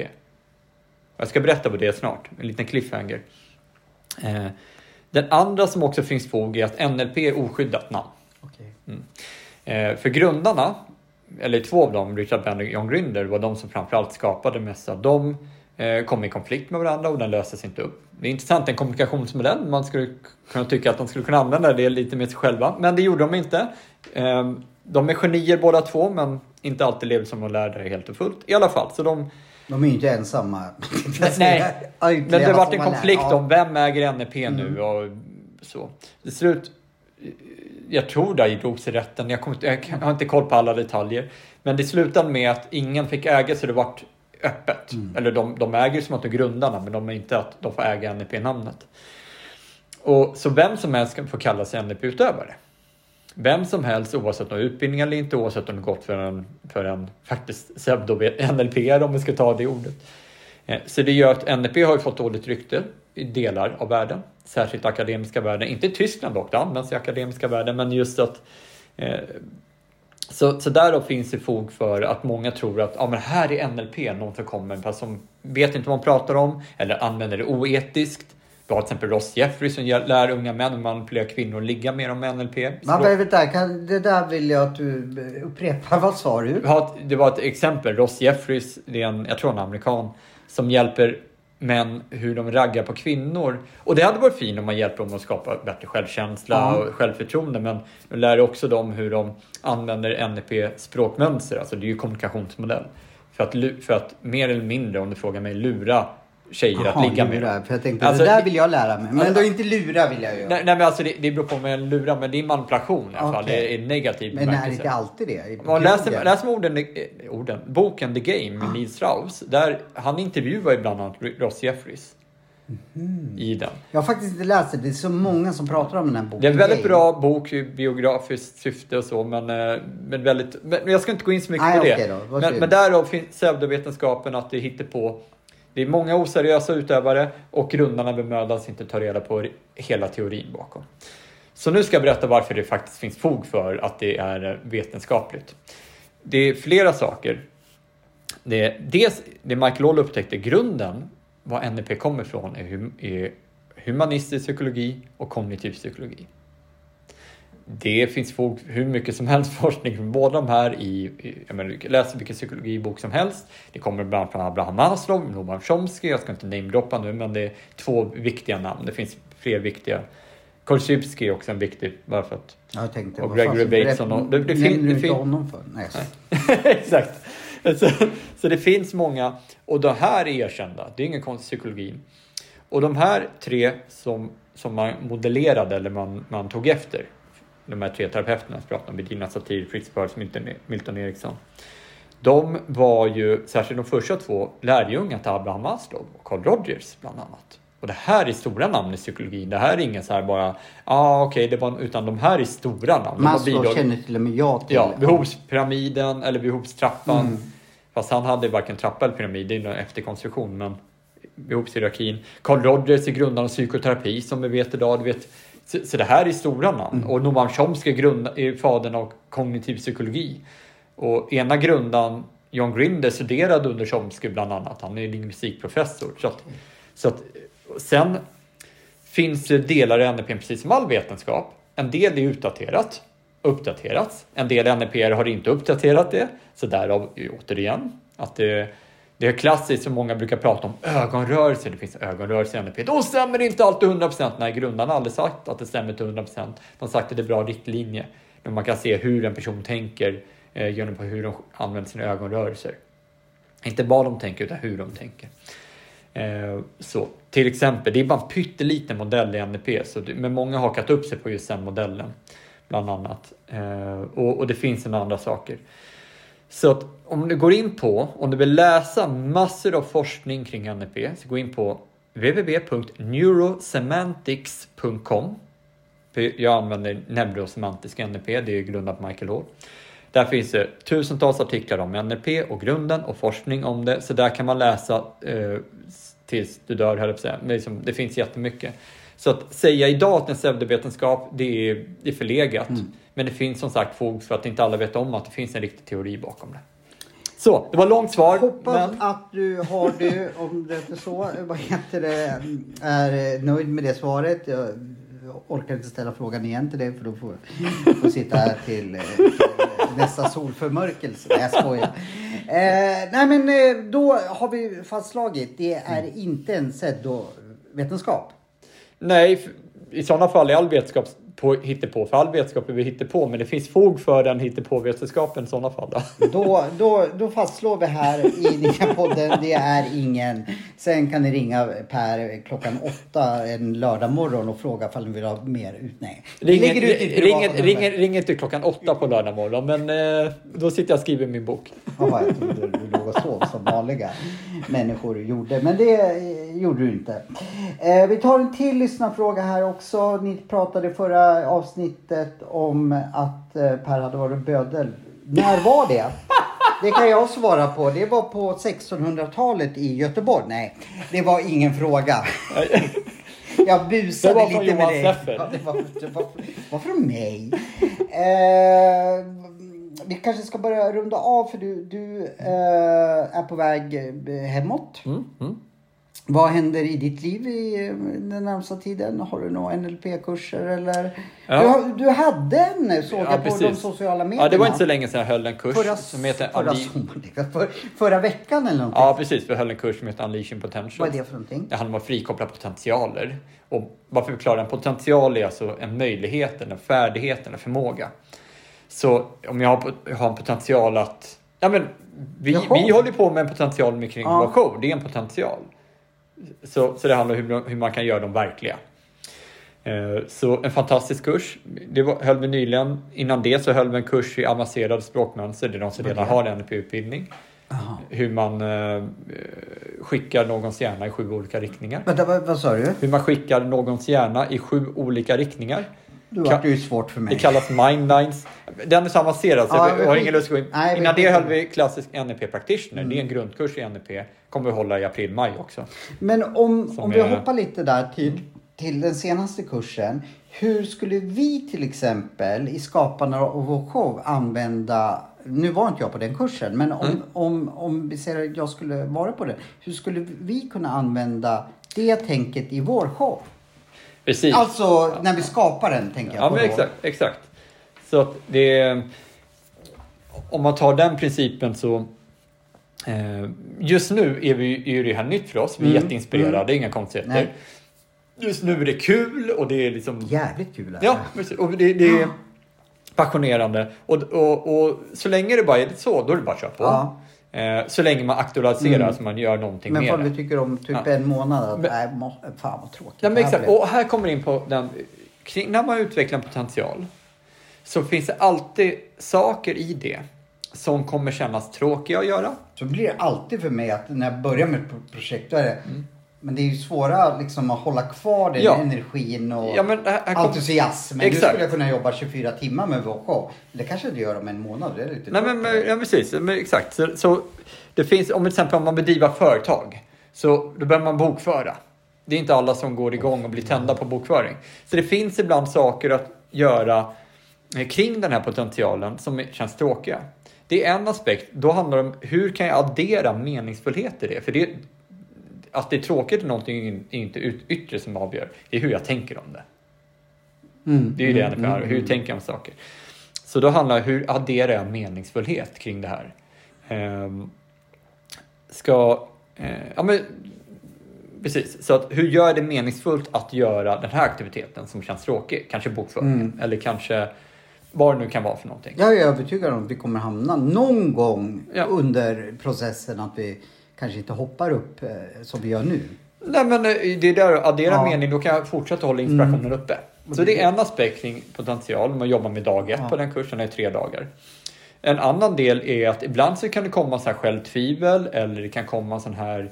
Jag ska berätta på det snart, en liten cliffhanger. Eh, den andra som också finns fog är att NLP är oskyddat namn. Okej. Eh, för grundarna, eller två av dem, Richard Band och John Grinder, var de som framförallt skapade Messa. De kom i konflikt med varandra och den löstes inte upp. Det är intressant, en kommunikationsmodell. Man skulle kunna tycka att de skulle kunna använda det lite med sig själva, men det gjorde de inte. Eh, de är genier båda två, men inte alltid lever som de lärde helt och fullt. I alla fall, så de De är ju inte ensamma. <laughs> Nej, men det har varit en konflikt. Ja. om vem äger NEP nu och så. Till slut, jag tror det drogs i rätten, jag, kan- jag har inte koll på alla detaljer. Men det slutade med att ingen fick äga så det vart öppet. Eller de, de äger som att de är grundarna men de är inte att de får äga NEP-namnet. Och, så vem som helst kan få kalla sig NEP-utövare. Vem som helst oavsett om utbildning eller inte, oavsett om de gått för en, för en faktiskt pseudo-NLP om vi ska ta det ordet. Eh, Så det gör att NLP har ju fått dåligt rykte i delar av världen, särskilt akademiska världen. Inte i Tyskland dock, det används i akademiska världen, men just att eh, så, så därav finns det fog för att många tror att ja, men här är NLP, någon som kommer fast som vet inte vad man pratar om eller använder det oetiskt. Vi har till exempel Ross Jeffrey som lär unga män att manipulera kvinnor och ligga med dem med NLP. Men vänta, kan, det där vill jag att du upprepar. Vad sa du? Det var ett exempel, Ross Jeffries, det är en, jag tror är amerikan, som hjälper män hur de raggar på kvinnor. Och det hade varit fint om man hjälper dem att skapa bättre självkänsla Ja. och självförtroende. Men de lär också dem hur de använder NLP språkmönster, alltså det är ju kommunikationsmodell. För att, för att mer eller mindre, om du frågar mig, lura tjejer Jaha, att ligga med lura. För jag tänkte, Alltså, det där det- vill jag lära mig. Men då inte lura vill jag göra. Nej, nej men alltså det, det beror på om jag lurar, men det är manipulation i alla fall. Okej. Det är negativ Men är det inte alltid det? Ja, läser, läser man orden, eh, orden, boken The Game med Neil Strauss, där han intervjuar ju bland annat Ross Jeffries Mhm. i den. Jag har faktiskt inte läst det. Det är så många som pratar om den här boken. Det är en väldigt Game. bra bok i biografiskt syfte och så, men, eh, men väldigt... Men jag ska inte gå in så mycket Nej, på det. okej då, men, men därav finns pseudovetenskapen att det hittar på det är många oseriösa utövare och grundarna bemödas inte ta reda på hela teorin bakom. Så nu ska jag berätta varför det faktiskt finns fog för att det är vetenskapligt. Det är flera saker. Det dels det Michael Hall upptäckte, grunden, var NLP kommer ifrån, är, hum, är humanistisk psykologi och kognitiv psykologi. Det finns fog hur mycket som helst <laughs> forskning från båda de här i, jag menar, du läsa vilken psykologibok som helst. Det kommer bland annat från Abraham Maslow, Noam Chomsky, jag ska inte namedroppa nu, men det är två viktiga namn. Det finns fler viktiga. Korsybski är också en viktig, bara för att Jag tänkte, Och Gregory Bateson och- det- det nämner fin- du det fin- honom för? Nej. <laughs> Exakt. Så, så det finns många och de här är erkända. Det är ingen konstig psykologi. Och de här tre som, som man modellerade eller man, man tog efter, de här tre terapeuterna som pratade om, Virginia Satir, Fritz Perls, Milton, Milton Eriksson. De var ju, särskilt de första två, lärjungar till Abraham Maslow och Carl Rogers bland annat. Och det här är stora namn i psykologin. Det här är inget så här bara, ja ah, okej, det var, utan de här är stora namn. Maslow känner till och med jag till. Ja, behovspyramiden eller behovstrappan. Fast han hade varken trappa eller pyramid, det är en efterkonstruktion. Men behovshierarkin. Carl Rogers är grundaren av psykoterapi som vi vet idag. Du vet, så, så det här är stora namn. Och Noam Chomsky grund, är fadern av kognitiv psykologi. Och ena grundaren, John Grinder, studerade under Chomsky bland annat. Han är lingvistikprofessor. Så att, så att, sen finns det delar i NLP precis som all vetenskap. En del är utdaterat uppdaterats. En del NLP har inte uppdaterat det, så därav återigen att det, det är klassiskt som många brukar prata om ögonrörelser. Det finns ögonrörelser i NLP. Då stämmer inte alltid 100%. Nej, grundarna har aldrig sagt att det stämmer till 100%. De har sagt att det är bra riktlinje. Men man kan se hur en person tänker eh, genom på hur de använder sina ögonrörelser. Inte vad de tänker utan hur de tänker. Eh, så till exempel, det är bara en pytteliten modell i NLP, så det, men många har hakat upp sig på just den modellen bland annat. Eh, och, och, det finns en andra saker. Så att om du går in på, om du vill läsa massor av forskning kring NLP, så gå in på www.neurosemantics.com. Jag använder neurosemantisk NLP, det är grundat på Michael Hall. Där finns det tusentals artiklar om NLP och grunden och forskning om det, så där kan man läsa eh, tills du dör, höll jag på att säga. Liksom, det finns jättemycket. Så att säga idag att en pseudovetenskap, det är, det är förlegat. Mm. Men det finns som sagt fog för att inte alla vet om att det finns en riktig teori bakom det. Så, det var långt svar. Hoppas men... att du har det, om det inte så, vad heter det, är nöjd med det svaret. Jag orkar inte ställa frågan igen till dig för då får jag sitta här till, eh, till nästa solförmörkelse. Nej, jag skojar. Eh, nej men eh, då har vi fastslagit, det är inte en pseudovetenskap. Nej, i sådana fall är all vetenskap på, hittepå, för all vetenskap är vi hittepå, men det finns fog för den hittepåvetenskapen i sådana fall. Då. <laughs> Då, då, då fastslår vi här i Ninja podden, det är ingen. Sen kan ni ringa Per klockan åtta en lördag morgon och fråga om ni vill ha mer ut. Nej. Ring, ring, ring, ring inte klockan åtta på lördag morgon, men eh, då sitter jag och skriver min bok. Jaha, jag trodde du låg och sov som vanliga människor gjorde, men det eh, gjorde du inte. Eh, vi tar en till lyssnarfråga här också. Ni pratade förra avsnittet om att eh, Per hade varit bödel. När var det? Det kan jag svara på. Det var på 1600-talet i Göteborg. Nej, det var ingen fråga. Jag busade lite med dig. Ja, det var, det var, var från mig. Eh, vi kanske ska börja runda av för du, du eh, är på väg eh, hemåt. Mm, mm. Vad händer i ditt liv i den närmsta tiden? Har du några NLP-kurser eller? Ja. Du, du, hade en såg jag på de sociala medierna. Ja, det var inte så länge sedan jag höll en kurs förra, som heter förra, för, förra veckan eller någonting? Ja, precis. Vi höll en kurs som heter Unleashing Potential. Vad är det för någonting? Det handlar om att frikoppla potentialer. Och varför förklara en potential är alltså en möjlighet, en färdighet, en förmåga. Så om jag har, jag har en potential att Ja, men vi, vi håller på med en potential med kring ja. show. Det är en potential. Så, så det handlar om hur, hur man kan göra dem verkliga. Eh, så en fantastisk kurs. Det var, höll vi nyligen. Innan det så höll vi en kurs i avancerade språkmönster. Det är de som redan har en NLP-utbildning. Hur man eh, skickar någons hjärna i sju olika riktningar. Vänta, vad, vad sa du? Hur man skickar någons hjärna i sju olika riktningar. Du vart ju svårt för mig. Det kallas mindlines. Den är så avancerad så ja, jag har ingen lust att gå in. Nej, Innan det höll vi klassisk NLP practitioner. Mm. Det är en grundkurs i NLP. Kommer vi hålla i april-maj också. Men om, om vi är... hoppar lite där till, till den senaste kursen. Hur skulle vi till exempel i skapandet av vår show använda nu var inte jag på den kursen, men om, mm. om, om vi säger att jag skulle vara på den. Hur skulle vi kunna använda det tänket i vår show? Precis. Alltså när vi skapar den tänker jag Ja, men exakt, exakt. Så att det om man tar den principen så eh, just nu är, vi, är det här nytt för oss. Vi är mm. jätteinspirerade, mm. inga konstigheter. Nej. Just nu är det kul och det är liksom... Jävligt kul. Ja, och det, det är passionerande. Och, och, och så länge det bara är så, då är det bara att köra på. Ja. Eh, så länge man aktualiserar mm. så man gör någonting men mer. Men vi tycker om typ ja. en månad att, men, nej, fan vad tråkigt. Ja, men exakt. Och här kommer in på den, kring, när man utvecklar en potential så finns det alltid saker i det som kommer kännas tråkiga att göra. Så blir det alltid för mig att när jag börjar med ett projekt då är det mm. Men det är ju svårare liksom, att hålla kvar den ja. energin och ja, men här, här entusiasmen. Exakt. Du skulle kunna jobba 24 timmar med show. Det kanske du gör om en månad. Det är lite Nej, men, men, ja, precis. Men, exakt. Så, så, det finns, om till exempel om man bedriver företag, så då behöver man bokföra. Det är inte alla som går igång och blir tända på bokföring. Så det finns ibland saker att göra eh, kring den här potentialen som känns tråkiga. Det är en aspekt. Då handlar det om hur kan jag addera meningsfullhet i det? För det, att det är tråkigt är någonting är inte yttre som avgör. Det är hur jag tänker om det. Mm, det är ju det mm, mm, hur tänker jag om saker. Så då handlar det om hur adderar jag meningsfullhet kring det här? Ehm, ska, eh, ja men precis, så att hur gör det meningsfullt att göra den här aktiviteten som känns tråkig? Kanske bokföringen eller kanske vad det nu kan vara för någonting. Jag är övertygad om att vi kommer hamna någon gång Ja. under processen att vi kanske inte hoppar upp eh, som vi gör nu. Nej men eh, det är där addera Ja. Mm. mening, då kan jag fortsätta hålla inspirationen uppe. Så det är en aspekt kring potential, man jobbar med dag ett Ja. på den kursen, är tre dagar. En annan del är att ibland så kan det komma så här självtvivel eller det kan komma sån här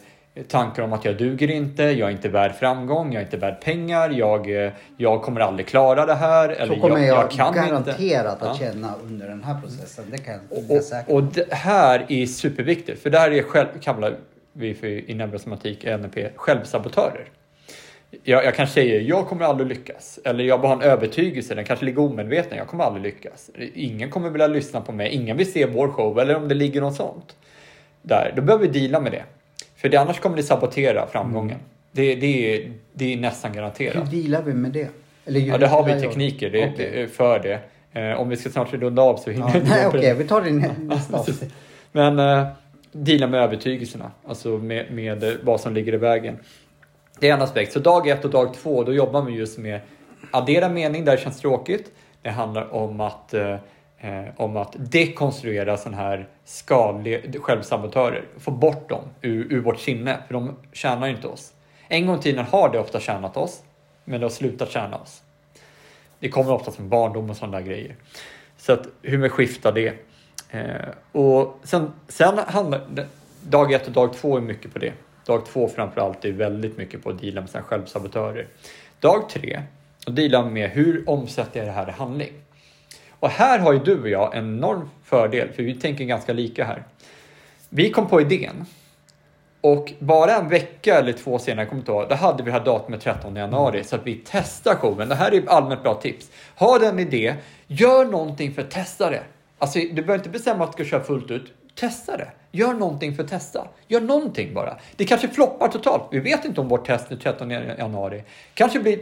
tankar om att jag duger inte, jag är inte värd framgång, jag är inte värd pengar, jag, eh, jag kommer aldrig klara det här. Eller Så kommer jag, jag kan inte. garanterat att Ja. känna under den här processen. Det kan jag bli säker Och, det här är superviktigt, för det här är själv, kallar vi för, i neurosomatik, NLP, självsabotörer. Jag, jag kanske säger, jag kommer aldrig lyckas. Eller jag bara har en övertygelse, den kanske ligger omedveten, jag kommer aldrig lyckas. Ingen kommer vilja lyssna på mig, ingen vill se vår show, eller om det ligger något sånt. Där, då behöver vi deala med det. För det, annars kommer det sabotera framgången. Det, det, är, det är nästan Hur garanterat. dealar vi med det? Eller Ja, det har vi hur tekniker det, det, för det. Eh, om vi ska snart runda av så hinner Ja, nej, okej, det. vi tar det <laughs> nästa avsnitt. Men eh, deala med övertygelserna, alltså med, med vad som ligger i vägen. Det är en aspekt. Så dag ett och dag två, då jobbar vi just med addera mening där det känns tråkigt. Det handlar om att, eh, eh, om att dekonstruera sådana här skadliga självsabotörer. Få bort dem ur, ur vårt sinne, för de tjänar ju inte oss. En gång i tiden har det ofta tjänat oss, men det har slutat tjäna oss. Det kommer ofta från barndom och sådana där grejer. Så att hur man skiftar det. Eh, och sen, sen handlar dag ett och dag två är mycket på det. Dag två framförallt är väldigt mycket på att deala med sina självsabotörer. Dag tre, och deala med hur omsätter jag det här i handling? Och här har ju du och jag en enorm fördel, för vi tänker ganska lika här. Vi kom på idén och bara en vecka eller två senare, jag kommer inte ihåg, då hade vi här datumet 13 januari så att vi testar showen. Det här är allmänt bra tips. Ha en idé, gör någonting för att testa det. Alltså, du behöver inte bestämma att du ska köra fullt ut. Testa det. Gör någonting för att testa. Gör någonting bara. Det kanske floppar totalt. Vi vet inte om vårt test den 13 januari kanske blir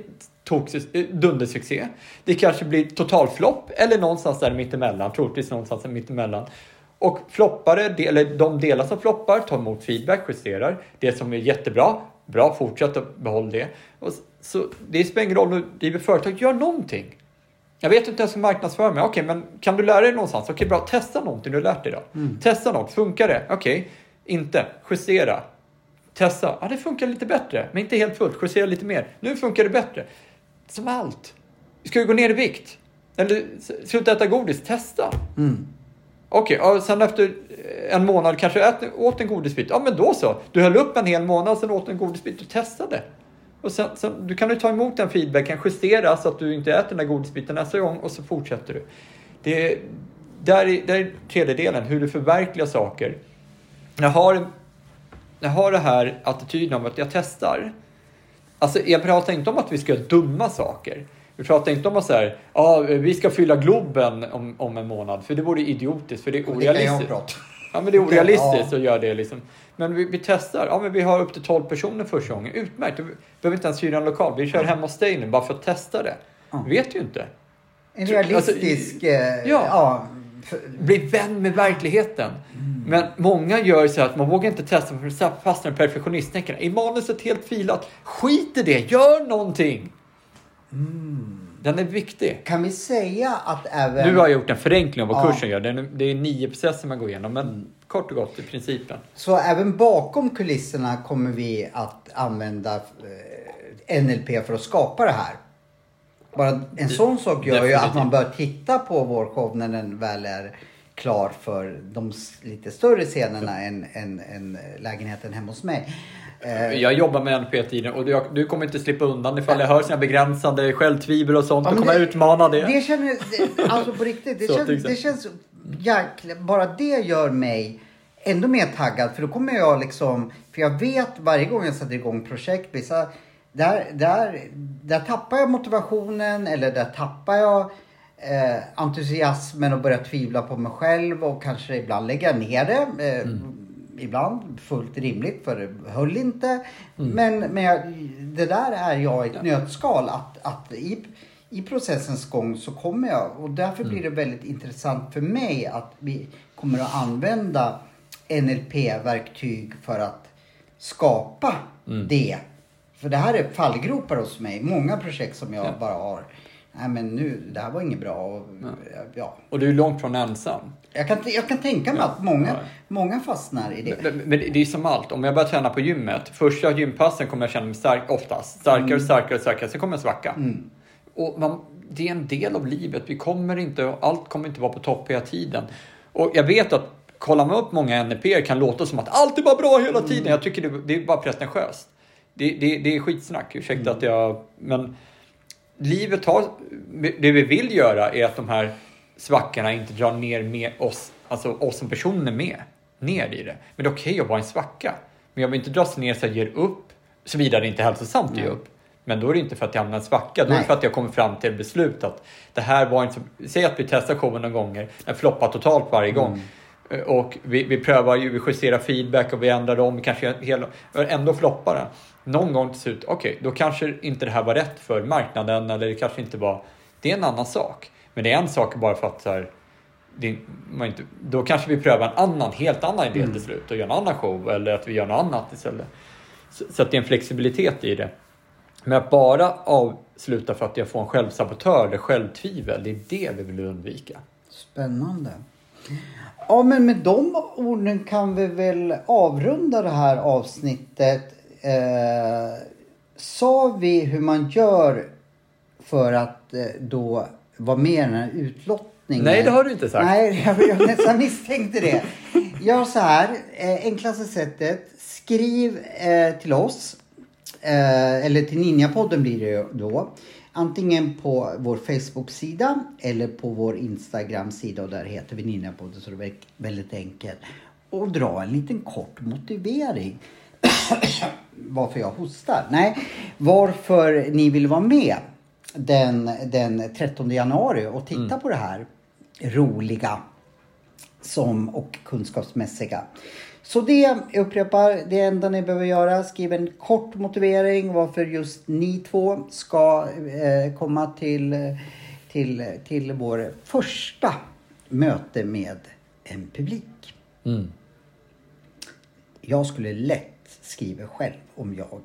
dundersuccé. Det kanske blir totalflopp eller någonstans där mittemellan. Troligtvis någonstans mittemellan. Och floppar det, de- eller de delar som floppar, tar emot feedback, justerar. Det som är jättebra, bra, fortsätt att behåll det. Och så det spelar ingen roll om du driver företag, gör någonting. Jag vet inte ens hur marknadsföra mig. Okej, men kan du lära dig någonstans? Okej, bra. Testa någonting du har lärt dig då. Testa något. Funkar det? Okej, inte. Justera. Testa. Ja, det funkar lite bättre, men inte helt fullt. Justera lite mer. Nu funkar det bättre. Som allt. Ska du gå ner i vikt? Eller sluta äta godis? Testa. Mm. Okej, ja, sen efter en månad kanske ät, åt en godisbit. Ja, men då så. Du höll upp en hel månad, sen åt en godisbit och testade. Och sen, sen, du kan du ta emot den feedbacken, justera så att du inte äter den där godisbiten nästa gång och så fortsätter du. Det, där, är, där är tredjedelen, hur du förverkligar saker. Jag har, jag har det här attityden om att jag testar. Alltså, jag pratar inte om att vi ska göra dumma saker. Vi pratar inte om att säga, ja, vi ska fylla Globen om, om en månad, för det vore idiotiskt, för det är Det orealistiskt. prata Ja, men det är orealistiskt Ja. att göra det liksom. Men vi, vi testar. Ja, men vi har upp till 12 personer första gången. Utmärkt. Vi behöver inte ens hyra en lokal. Vi kör hemma hos dig nu bara för att testa det. Ja. Vet ju inte. En realistisk... eh, Alltså, ja. ja. Bli vän med verkligheten. Men många gör så att man vågar inte testa för att fastnar i perfektionisttänkandet. Är manuset helt filat? Skit i det. Gör någonting. Den är viktig. Kan vi säga att även... Nu har jag gjort en förenkling av vad Ja. kursen gör. Det är, det är nio processer man går igenom. Men kort och gott i principen. Så även bakom kulisserna kommer vi att använda eh, NLP för att skapa det här. Bara en sån sak gör ju att definitivt. man bör titta på vår show när den väl är klar för de lite större scenerna än, än, än lägenheten hemma hos mig. Eh, Jag jobbar med NP-tiden och du, du kommer inte slippa undan ifall jag hör sina begränsande självtvivel och sånt. Ja, Då kommer jag det- utmana det. Det det, alltså på riktigt, det, <laughs> Så, känns, det känns jäkla, bara det gör mig ännu mer taggad. För då kommer jag liksom, för jag vet varje gång jag sätter igång projekt, vissa, där, där, där tappar jag motivationen eller där tappar jag eh, entusiasmen och börjar tvivla på mig själv och kanske ibland lägga ner det. Eh, Ibland fullt rimligt för det höll inte. Men, men jag, det där är jag i ett nötskal. Att, att i, i processens gång så kommer jag och därför blir det Mm. väldigt intressant för mig att vi kommer att använda NLP-verktyg för att skapa Mm. det. För det här är fallgropar hos mig. Många projekt som jag Ja. bara har. Nej men nu, det här var inget bra. Och, ja. Och du är långt från ensam. Jag, kan, jag kan tänka mig att många, Ja. många fastnar i det. Men, men det är som allt. Om jag börjar träna på gymmet. Första gympassen kommer jag känna mig stark, oftast. Starkare, Mm. starkare, starkare. Sen kommer jag svacka. Och man, det är en del av livet. Vi kommer inte, allt kommer inte vara på topp hela tiden. Och jag vet att kollar man upp många NLP kan låta som att allt är bara bra hela tiden. Mm. Jag tycker det, det är bara pretentiöst. Det, det, det är skitsnack. Ursäkta Mm. att jag... Men livet har... Det vi vill göra är att de här svackorna inte drar ner med oss, alltså oss som personer med, ner i det. Men det är okej att vara en svacka. Men jag vill inte dras ner så jag ger upp, såvida det inte är hälsosamt att ge upp. Men då är det inte för att jag hamnar i en svacka, då är det Nej. för att jag kommer fram till beslut att det här var inte. Säg att vi testar showen några gånger, den floppar totalt varje gång. Eh, Och vi, vi prövar ju, vi justerar feedback och vi ändrar vi kanske hela, ändå floppar den. Någon gång till slut, okej, då kanske inte det här var rätt för marknaden eller det kanske inte var... Det är en annan sak. Men det är en sak bara för att så här, det, inte, då kanske vi prövar en annan, helt annan idé till slut och gör en annan show eller att vi gör något annat istället. Så, så att det är en flexibilitet i det. Men att bara avsluta för att jag får en självsabotör eller självtvivel, det är det vi vill undvika. Spännande. Ja, men med de orden kan vi väl avrunda det här avsnittet. Eh, sa vi hur man gör för att eh, då vara med i den här utlottningen? Nej, det har du inte sagt. Nej, <laughs> jag, jag nästan misstänkte det. Gör så här, eh, enklaste sättet. Skriv eh, till oss. Eh, eller till Ninjapodden blir det då. Antingen på vår Facebook-sida eller på vår Instagram-sida och där heter vi Ninjapodden så det är väldigt enkelt. Och dra en liten kort motivering. <coughs> varför jag hostar. Nej, varför ni vill vara med den, den 13 januari och titta på det här roliga som och kunskapsmässiga. Så det, jag upprepar, det enda ni behöver göra, skriv en kort motivering varför just ni två ska eh, komma till, till, till vår första möte med en publik. Mm. Jag skulle lätt skriva själv om jag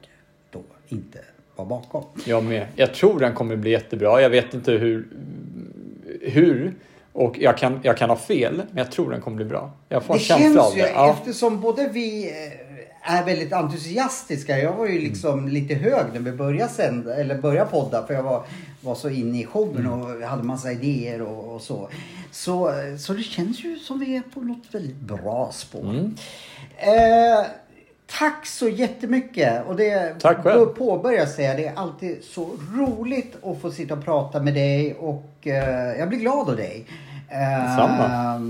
då inte var bakom. Jag med. Jag tror den kommer bli jättebra. Jag vet inte hur, hur och jag kan, jag kan ha fel, men jag tror den kommer bli bra. Jag får en Det känsla av känns ju, det. Ja. eftersom både vi eh, är väldigt entusiastiska. Jag var ju liksom lite hög när vi började sända, eller började podda för jag var, var så inne i showen Mm. och hade massa idéer och, och så. så. Så det känns ju som vi är på något väldigt bra spår. Mm. Eh, tack så jättemycket. Och det Tack själv. bör påbörja säga, det är alltid så roligt att få sitta och prata med dig och eh, jag blir glad av dig. Eh, Detsamma.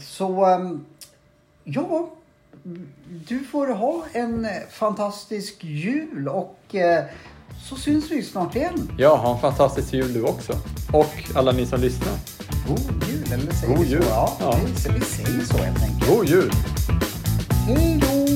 Så ehm, ja, du får ha en fantastisk jul och eh, så syns vi snart igen. Ja, ha en fantastisk jul du också. Och alla ni som lyssnar. God jul, eller säger God vi jul. så? Ja, Ja. Vi, vi säger så helt enkelt. God jul! Hej då!